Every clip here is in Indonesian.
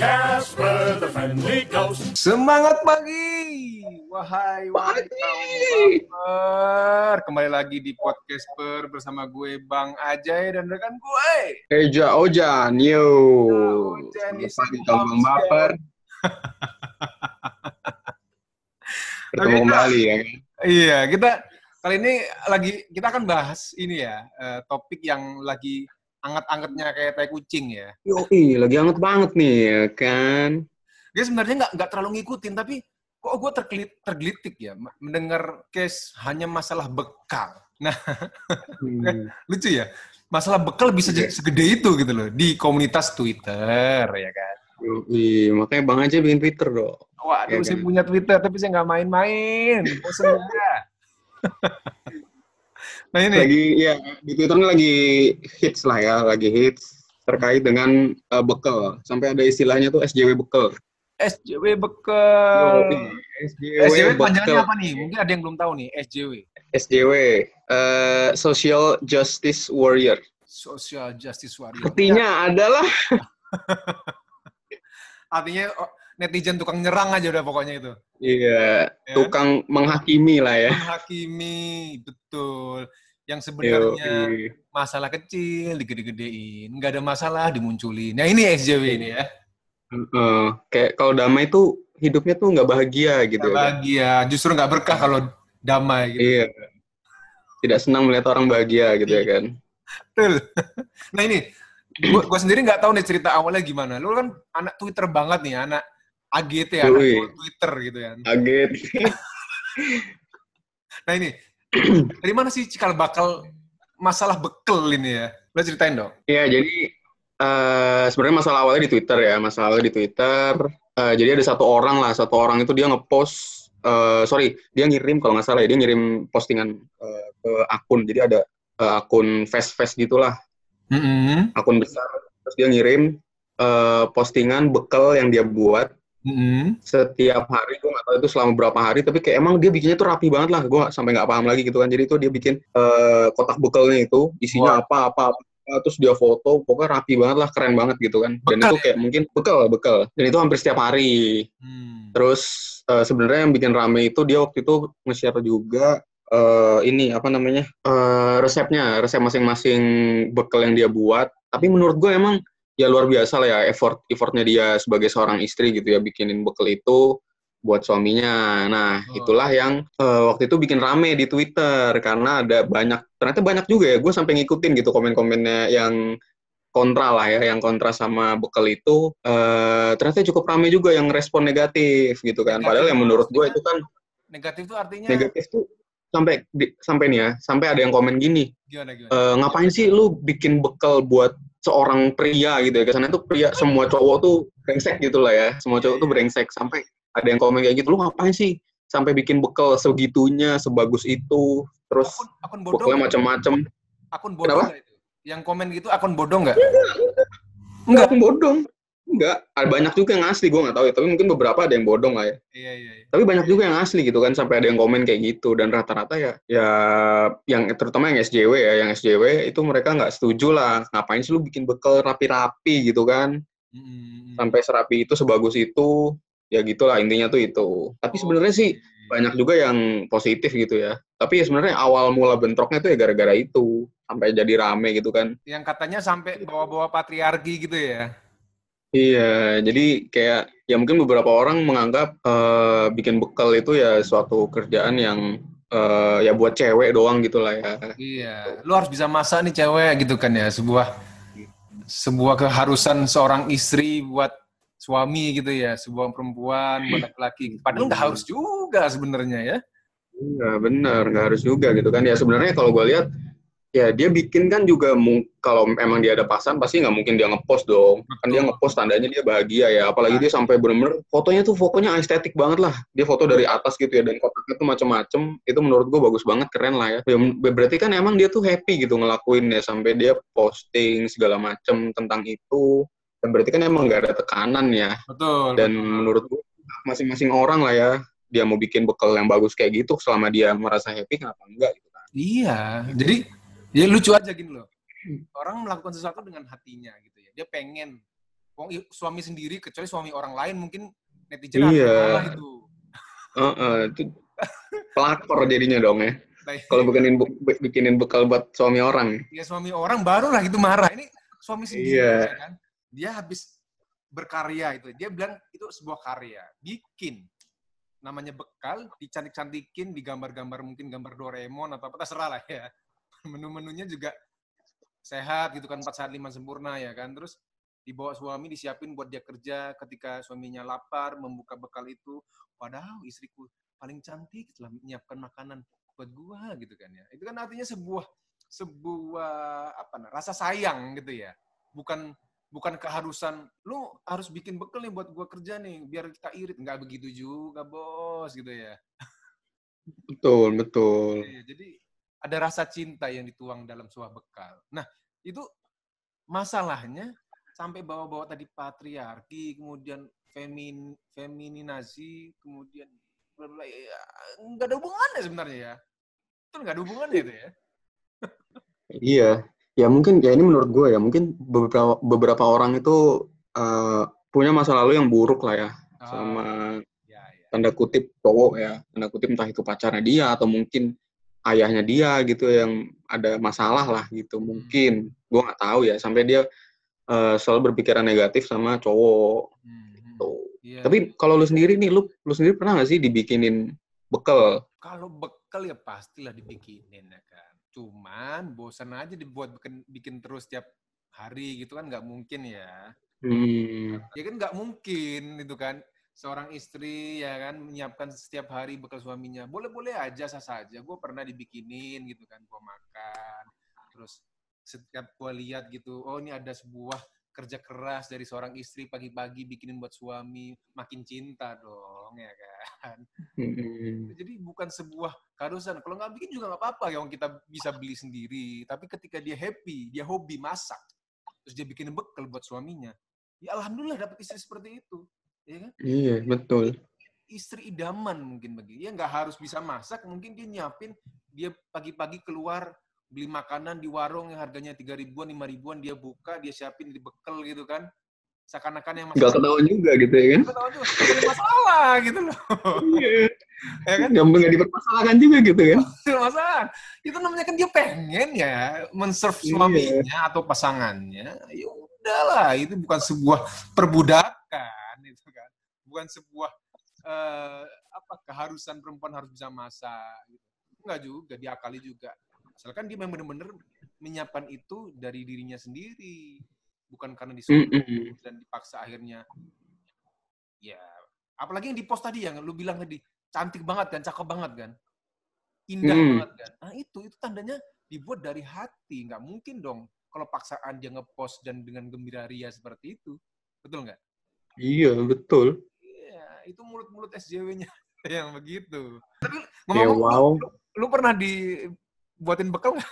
Casper the friendly ghost. Semangat pagi, wahai wahai. Kembali lagi di podcast per bersama gue Bang Ajay dan rekan gue. Eja Ojan, yo. Ojan, Selamat pagi kaum Bang baper. Bertemu kembali ya. Iya, kita kali ini lagi kita akan bahas ini ya eh, topik yang lagi anget-angetnya kayak tai kucing ya. Yoi, lagi hangat banget nih ya kan. Gue sebenarnya nggak nggak terlalu ngikutin tapi kok gue tergelit, tergelitik ya mendengar case hanya masalah bekal. Nah, Hmm. lucu ya masalah bekal bisa jadi segede itu gitu loh di komunitas Twitter ya kan Yoi, makanya Bang aja bikin Twitter dong. waduh Ya saya kan? punya Twitter tapi saya nggak main-main bosen ya nah ini Lagi ya di Twitter ini lagi hits lah ya, lagi hits terkait dengan eh, bekal. Sampai ada istilahnya tuh SJW bekal. SJW bekal Yoi, SJW panjangannya bekal. apa nih mungkin ada yang belum tahu nih SJW SJW, eh, Social Justice Warrior. Social Justice Warrior Artinya adalah artinya oh, netizen tukang nyerang aja udah pokoknya itu iya, Ya. tukang menghakimi lah ya. menghakimi betul yang sebenarnya Yoi. masalah kecil digede-gedein nggak ada masalah dimunculin nah ini SJW ini ya Heeh. kayak kalau damai tuh hidupnya tuh nggak bahagia gitu nggak ya. bahagia justru nggak berkah kalau damai gitu Iya. Tidak senang melihat orang bahagia gitu ya kan. betul nah ini gua, gua sendiri nggak tahu nih cerita awalnya gimana lu kan anak Twitter banget nih anak AGT anak Yoi. Twitter gitu kan Kaget. nah ini dari mana sih cikal bakal masalah bekel ini ya lo ceritain dong Iya, jadi eh sebenarnya masalah awalnya di Twitter ya, masalah awalnya di Twitter. Eh, jadi ada satu orang lah, satu orang itu dia ngepost, eh sorry, dia ngirim kalau nggak salah ya, dia ngirim postingan eh, ke akun. Jadi ada eh, akun face-face gitulah, Mm-mm. akun besar. Terus dia ngirim eh, postingan bekal yang dia buat Mm-mm. setiap hari gue nggak tahu itu selama berapa hari tapi kayak emang dia bikinnya tuh rapi banget lah gue sampai nggak paham lagi gitu kan jadi itu dia bikin eh, kotak bekalnya itu isinya apa apa apa terus dia foto pokoknya rapi banget lah keren banget gitu kan dan Bekal itu ya? kayak mungkin bekal bekal dan itu hampir setiap hari Hmm. terus eh, sebenarnya yang bikin rame itu dia waktu itu nge-share juga eh, ini apa namanya eh, resepnya resep masing-masing bekal yang dia buat tapi menurut gue emang ya luar biasa lah ya effort effortnya dia sebagai seorang istri gitu ya bikinin bekal itu buat suaminya. Nah, Oh. itulah yang eh, waktu itu bikin rame di Twitter karena ada banyak ternyata banyak juga ya gue sampai ngikutin gitu komen-komennya yang kontra lah ya, yang kontra sama bekal itu eh ternyata cukup rame juga yang respon negatif gitu kan. Padahal yang menurut gue itu kan negatif itu artinya negatif tuh sampai di- sampai nih ya, sampai ada yang komen gini, gimana gimana? "Eh, ngapain sih lu bikin bekal buat seorang pria gitu ya? Kesannya tuh pria semua cowok tuh brengsek gitu lah ya. Semua cowok tuh brengsek. Sampai ada yang komen kayak gitu lu ngapain sih sampai bikin bekal segitunya sebagus itu? Terus akun akun bodoh bekalnya macam-macam. Akun bodoh Kenapa? itu? Yang komen gitu akun bodoh nggak? Enggak. Aku bodong enggak ada banyak juga yang asli gue nggak tahu ya. Tapi mungkin beberapa ada yang bodong lah ya. Iya iya iya. Tapi banyak juga yang asli gitu kan sampai ada yang komen kayak gitu. Dan rata-rata ya ya yang terutama yang SJW ya yang SJW itu mereka nggak setuju lah ngapain sih lu bikin bekal rapi-rapi gitu kan? Mm-mm. sampai serapi itu sebagus itu ya gitulah intinya tuh itu. Tapi sebenarnya sih banyak juga yang positif gitu ya. Tapi ya sebenarnya awal mula bentroknya tuh ya gara-gara itu sampai jadi rame gitu kan. Yang katanya sampai bawa-bawa patriarki gitu ya iya jadi kayak ya mungkin beberapa orang menganggap eh, bikin bekal itu ya suatu kerjaan yang eh, ya buat cewek doang gitu lah ya. Iya lu harus bisa masak nih cewek gitu kan ya sebuah sebuah keharusan seorang istri buat suami gitu ya sebuah perempuan buat laki-laki. Padahal nggak harus juga sebenarnya ya. Iya benar, nggak harus juga gitu kan. Ya sebenarnya kalau gue lihat, ya dia bikin kan juga kalau emang dia ada pasan pasti nggak mungkin dia ngepost dong. Kan dia ngepost tandanya dia bahagia ya. Apalagi dia sampai bener-bener fotonya tuh pokoknya estetik banget lah. Dia foto dari atas gitu ya dan kotaknya tuh macem-macem. Itu menurut gue bagus banget, keren lah ya. ya. Berarti kan emang dia tuh happy gitu ngelakuin ya sampai dia posting segala macem tentang itu. Dan berarti kan emang nggak ada tekanan ya betul dan betul. menurut gue masing-masing orang lah ya dia mau bikin bekal yang bagus kayak gitu selama dia merasa happy kenapa enggak gitu kan Iya, jadi ya lucu aja gini loh. Orang melakukan sesuatu dengan hatinya gitu ya. Dia pengen suami sendiri kecuali suami orang lain mungkin netizen Iya. itu. Heeh, itu pelakor jadinya dong ya. Nah, Kalau bikinin bu- bikinin bekal buat suami orang. ya suami orang barulah gitu marah. Ini suami sendiri Iya. ya kan. Dia habis berkarya itu. Dia bilang itu sebuah karya. Bikin namanya bekal, dicantik-cantikin, digambar-gambar mungkin gambar Doraemon atau apa terserah lah ya. Menu-menunya juga sehat gitu kan 4 sehat 5 sempurna ya kan. Terus dibawa suami disiapin buat dia kerja ketika suaminya lapar membuka bekal itu. Padahal istriku paling cantik telah menyiapkan makanan buat gua gitu kan ya. Itu kan artinya sebuah sebuah apa nah, rasa sayang gitu ya. Bukan bukan keharusan lu harus bikin bekal nih buat gua kerja nih biar kita irit. Nggak begitu juga bos gitu ya. Betul, betul. Iya, jadi ada rasa cinta yang dituang dalam sebuah bekal. Nah, itu masalahnya sampai bawa-bawa tadi patriarki, kemudian femin femininasi, kemudian bla bla, ya, nggak ada hubungannya sebenarnya ya. Itu nggak ada hubungannya itu ya. Iya, ya mungkin ya ini menurut gue ya mungkin beberapa beberapa orang itu eh, punya masa lalu yang buruk lah ya sama ya, ya. tanda kutip cowok ya tanda kutip entah itu pacarnya dia atau mungkin ayahnya dia gitu yang ada masalah lah gitu mungkin gue nggak tahu ya sampai dia eh, selalu berpikiran negatif sama cowok Hmm, hmm. tuh. Iya. Tapi kalau lu sendiri nih, lu lu sendiri pernah nggak sih dibikinin bekal? kalau bekal ya pastilah dibikinin ya kan. Cuman bosan aja dibuat bikin, bikin terus tiap hari gitu kan nggak mungkin ya. Hmm, ya kan nggak mungkin itu kan seorang istri ya kan menyiapkan setiap hari bekal suaminya. Boleh-boleh aja sah saja gue pernah dibikinin gitu kan gue makan. Terus setiap gue lihat gitu oh ini ada sebuah kerja keras dari seorang istri pagi-pagi bikinin buat suami. Makin cinta dong ya kan. Jadi bukan sebuah keharusan. Kalau nggak bikin juga nggak apa-apa yang kita bisa beli sendiri. Tapi ketika dia happy dia hobi masak terus dia bikin bekal buat suaminya ya alhamdulillah dapat istri seperti itu ya kan iya betul. istri idaman mungkin bagi dia nggak harus bisa masak mungkin dia nyiapin dia pagi-pagi keluar beli makanan di warung yang harganya tiga ribuan lima ribuan dia buka dia siapin di bekal gitu kan seakan-akan yang Gak ketahuan juga gitu ya kan? Nggak tahu juga, masalah gitu loh Iya. ya kan Nggak nggak dipermasalahkan juga gitu kan? Masalah. Itu namanya kan dia pengen ya men-serve Iya. suaminya atau pasangannya. Ya udahlah, itu bukan sebuah perbudakan kan. Bukan sebuah eh, apa keharusan perempuan harus bisa masak gitu. Enggak juga, diakali juga. Asalkan dia memang benar-benar menyiapkan itu dari dirinya sendiri, bukan karena disuruh Mm-mm. dan dipaksa akhirnya. Ya, apalagi yang di post tadi yang lu bilang tadi cantik banget kan, cakep banget kan, indah Mm. banget kan. Nah itu itu tandanya dibuat dari hati, nggak mungkin dong kalau paksaan dia ngepost dan dengan gembira ria seperti itu, betul nggak? Iya betul. Itu mulut-mulut SJW-nya yang begitu. Tapi Ya ngomong, wow. lu, lu pernah dibuatin bekal nggak?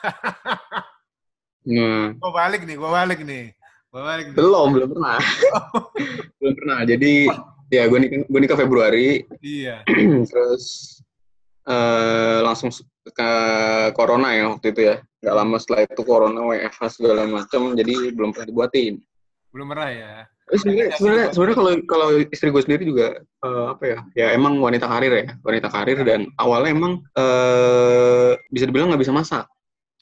Nah, Gua balik nih, gua balik nih. Gua balik nih. belum belum pernah. belum pernah. Jadi ya gue nikah gue nikah Februari Iya. terus eh langsung ke corona ya waktu itu ya. Gak lama setelah itu corona WFH segala macam jadi belum pernah dibuatin. Belum pernah ya. Sebenarnya sebenarnya sebenarnya kalau kalau istri gue sendiri juga eh, apa ya ya emang wanita karir ya wanita karir dan awalnya emang eh bisa dibilang nggak bisa masak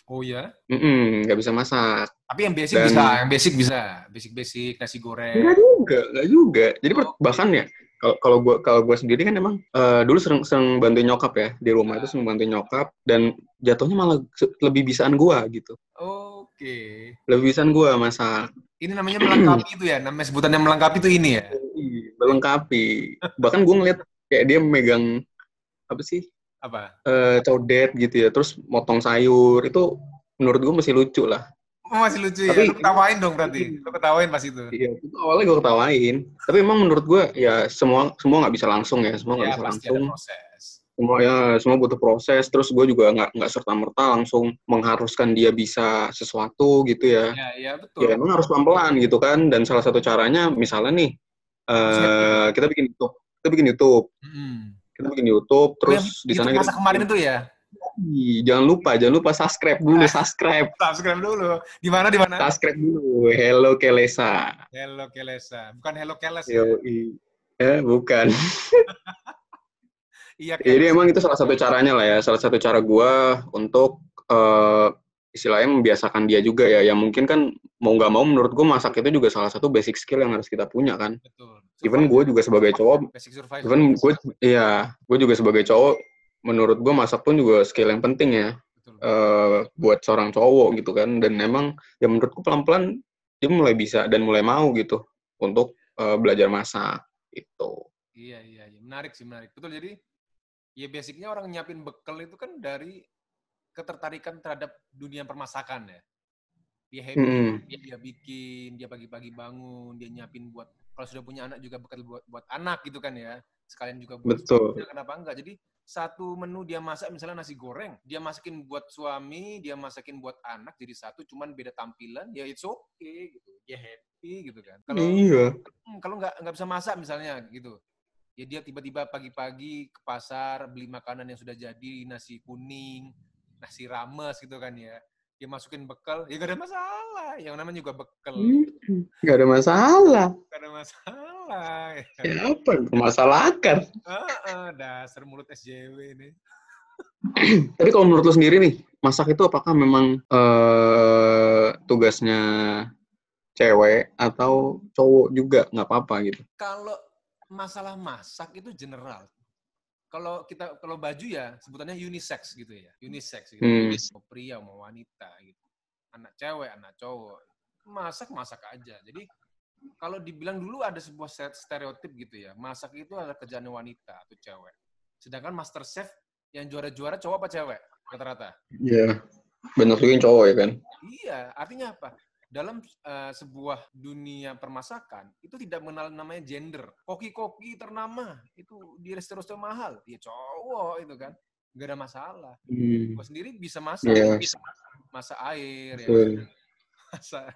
Oh ya. Nggak bisa masak Tapi yang basic Dan- bisa, yang basic bisa. Basic-basic, nasi goreng. nggak juga nggak juga jadi Oh. bahkan ya kalau kalau gue kalau gue sendiri kan emang eh, dulu sering sering bantuin nyokap ya di rumah itu Ah. sering bantuin nyokap dan jatuhnya malah lebih bisaan gue gitu Oke. lebih bisaan gue masak Ini namanya melengkapi itu ya, namanya sebutannya melengkapi itu ini ya. Ih, melengkapi bahkan gue ngeliat kayak dia megang apa sih Apa? eh codet gitu ya, terus motong sayur itu menurut gue masih lucu lah. Oh, masih lucu ya. Tapi- Lu ketawain dong berarti. Lu ketawain pas itu. Iya, itu awalnya gue ketawain. Tapi emang menurut gue ya semua semua nggak bisa langsung ya, semua nggak Ya, bisa pasti ada langsung. proses. Semua ya semua butuh proses. Terus gue juga nggak nggak serta merta langsung mengharuskan dia bisa sesuatu gitu ya. Ya, ya betul. Ya emang harus pelan pelan gitu kan. Dan salah satu caranya misalnya nih eh kita bikin YouTube, kita bikin YouTube, Hmm. kita bikin YouTube, terus di sana kita kemarin itu ya. jangan lupa, jangan lupa subscribe dulu, subscribe. Subscribe dulu. Di mana di mana? Subscribe dulu. Hello Kelesa. Hello Kelesa. Bukan Hello Keles ya. Yo, eh, bukan. Iya, Jadi Keles. emang itu salah satu caranya lah ya, salah satu cara gua untuk eh, istilahnya membiasakan dia juga ya. Yang mungkin kan mau nggak mau menurut gua masak itu juga salah satu basic skill yang harus kita punya kan. Betul. Even gue juga sebagai cowok, basic even gue, iya, gue juga sebagai cowok, menurut gue masak pun juga skill yang penting ya Betul. eh, buat seorang cowok gitu kan. Dan emang ya menurutku pelan-pelan dia mulai bisa dan mulai mau gitu untuk eh, belajar masak gitu. Iya, iya, iya. Menarik sih, menarik. Betul, jadi ya basicnya orang nyiapin bekal itu kan dari ketertarikan terhadap dunia permasakan ya. Dia happy, Mm-mm. dia, dia bikin, dia pagi-pagi bangun, dia nyiapin buat, kalau sudah punya anak juga bekal buat, buat anak gitu kan ya. Sekalian juga buat Betul. suaminya, kenapa enggak. Jadi satu menu dia masak misalnya nasi goreng, dia masakin buat suami, dia masakin buat anak jadi satu cuman beda tampilan, ya it's okay gitu. Dia happy gitu kan. Kalau Iya. Hmm, kalau nggak nggak bisa masak misalnya gitu ya dia tiba-tiba pagi-pagi ke pasar beli makanan yang sudah jadi nasi kuning nasi rames gitu kan ya dia masukin bekal ya gak ada masalah yang namanya juga bekal Hmm, Nggak ada masalah. gak ada masalah ya. Siapa yang mempermasalahkan? Heeh, dasar mulut SJW ini Tapi kalau menurut lu sendiri nih, masak itu apakah memang eh, tugasnya cewek atau cowok juga nggak apa-apa gitu? kalau masalah masak itu general. Kalau kita kalau baju ya sebutannya unisex gitu ya unisex gitu. Hmm. mau pria mau wanita gitu. Anak cewek anak cowok. Masak masak aja. Jadi kalau dibilang dulu ada sebuah set stereotip gitu ya masak itu adalah kerjaan wanita atau cewek. Sedangkan master chef yang juara-juara cowok apa cewek rata-rata? Iya. Banyak juga yang cowok ya kan? iya artinya apa dalam eh, sebuah dunia permasakan itu tidak mengenal namanya gender. Koki-koki ternama itu di resto-resto mahal. Dia cowok itu kan. Nggak ada masalah. Hmm. gue sendiri bisa masak. Iya. bisa masak air ya Betul. masak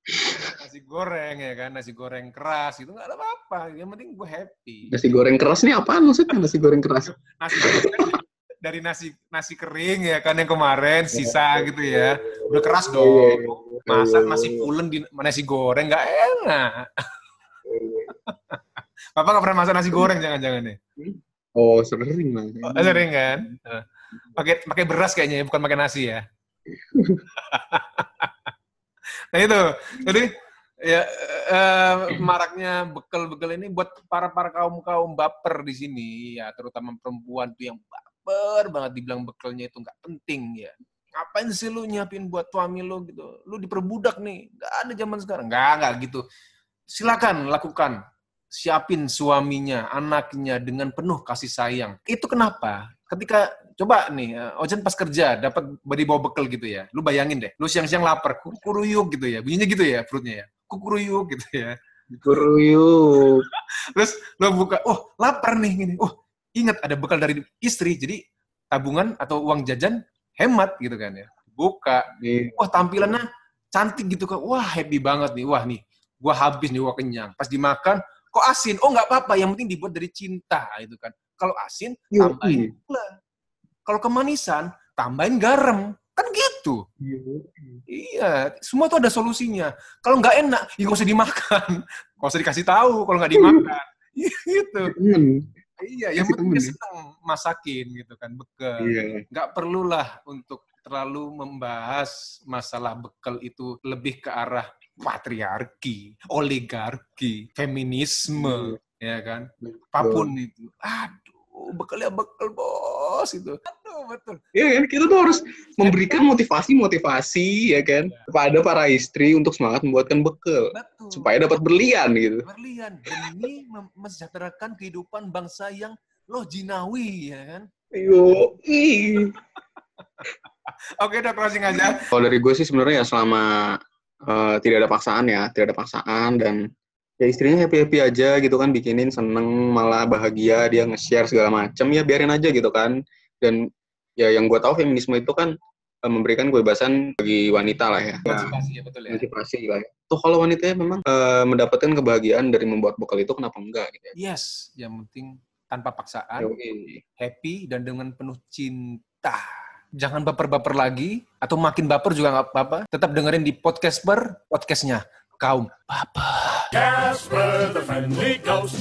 nasi goreng ya kan. Nasi goreng keras itu nggak ada apa-apa. Yang penting gue happy. Nasi goreng keras nih apaan maksudnya nasi goreng keras? nasi goreng kan dari nasi nasi kering ya kan yang kemarin sisa gitu ya. Udah keras Iya, dong. masak nasi pulen di nasi goreng nggak enak. Papa nggak pernah masak nasi goreng jangan-jangan nih Oh sering lah. Oh, sering kan? Pakai pakai beras kayaknya ya, bukan pakai nasi ya? Nah itu. Jadi ya eh, maraknya bekal-bekal ini buat para para kaum kaum baper di sini ya terutama perempuan tuh yang baper banget dibilang bekalnya itu nggak penting ya. Ngapain sih lu nyiapin buat suami lu gitu? Lu diperbudak nih. Nggak ada zaman sekarang. Nggak nggak gitu. Silakan lakukan. Siapin suaminya anaknya dengan penuh kasih sayang. Itu kenapa? Ketika coba nih eh, Ojen pas kerja dapat body bawa bekal gitu ya. Lu bayangin deh lu siang-siang lapar kukuruyuk gitu ya. Bunyinya gitu ya perutnya ya. Kukuruyuk gitu ya. Kuruyuk. terus lu buka oh lapar nih gini. Oh ingat ada bekal dari istri jadi tabungan atau uang jajan hemat gitu kan ya. Buka Iya. wah tampilannya cantik gitu kan. Wah happy banget nih. Wah nih gua habis nih gua kenyang. Pas dimakan kok asin? Oh nggak apa-apa. Yang penting dibuat dari cinta itu kan. Kalau asin tambahin gula. Kalau kemanisan tambahin garam. Kan gitu. Iya semua tuh ada solusinya. Kalau nggak enak ya nggak usah dimakan. Nggak usah dikasih tahu kalau nggak dimakan. Gitu. Temen. Iya yang penting dia ya. senang masakin gitu kan bekal Iya. nggak perlulah untuk terlalu membahas masalah bekal itu lebih ke arah patriarki, oligarki, feminisme, ya kan? Apa pun itu. Aduh, bekal ya bekal bos itu. Betul. Iya kan, kita tuh harus memberikan motivasi-motivasi ya kan kepada para istri untuk semangat membuatkan bekal Betul. supaya dapat berlian gitu. Berlian demi mensejahterakan kehidupan bangsa yang loh jinawi, ya kan? Yo. Oke, udah closing aja. Kalau dari gue sih sebenarnya ya selama eh, tidak ada paksaan ya, tidak ada paksaan dan ya istrinya happy happy aja gitu kan, bikinin seneng malah bahagia dia nge-share segala macem ya biarin aja gitu kan. Dan ya yang gue tahu feminisme itu kan eh, memberikan kebebasan bagi wanita lah ya. Emansipasi ya, betul ya. motivasi lah ya. Tuh kalau wanitanya memang eh, mendapatkan kebahagiaan dari membuat bekal itu kenapa enggak gitu ya. Yes, yang penting tanpa paksaan, Yoi. happy dan dengan penuh cinta. jangan baper-baper lagi atau makin baper juga nggak apa-apa. Tetap dengerin di podcast per podcastnya kaum baper. Casper the friendly ghost.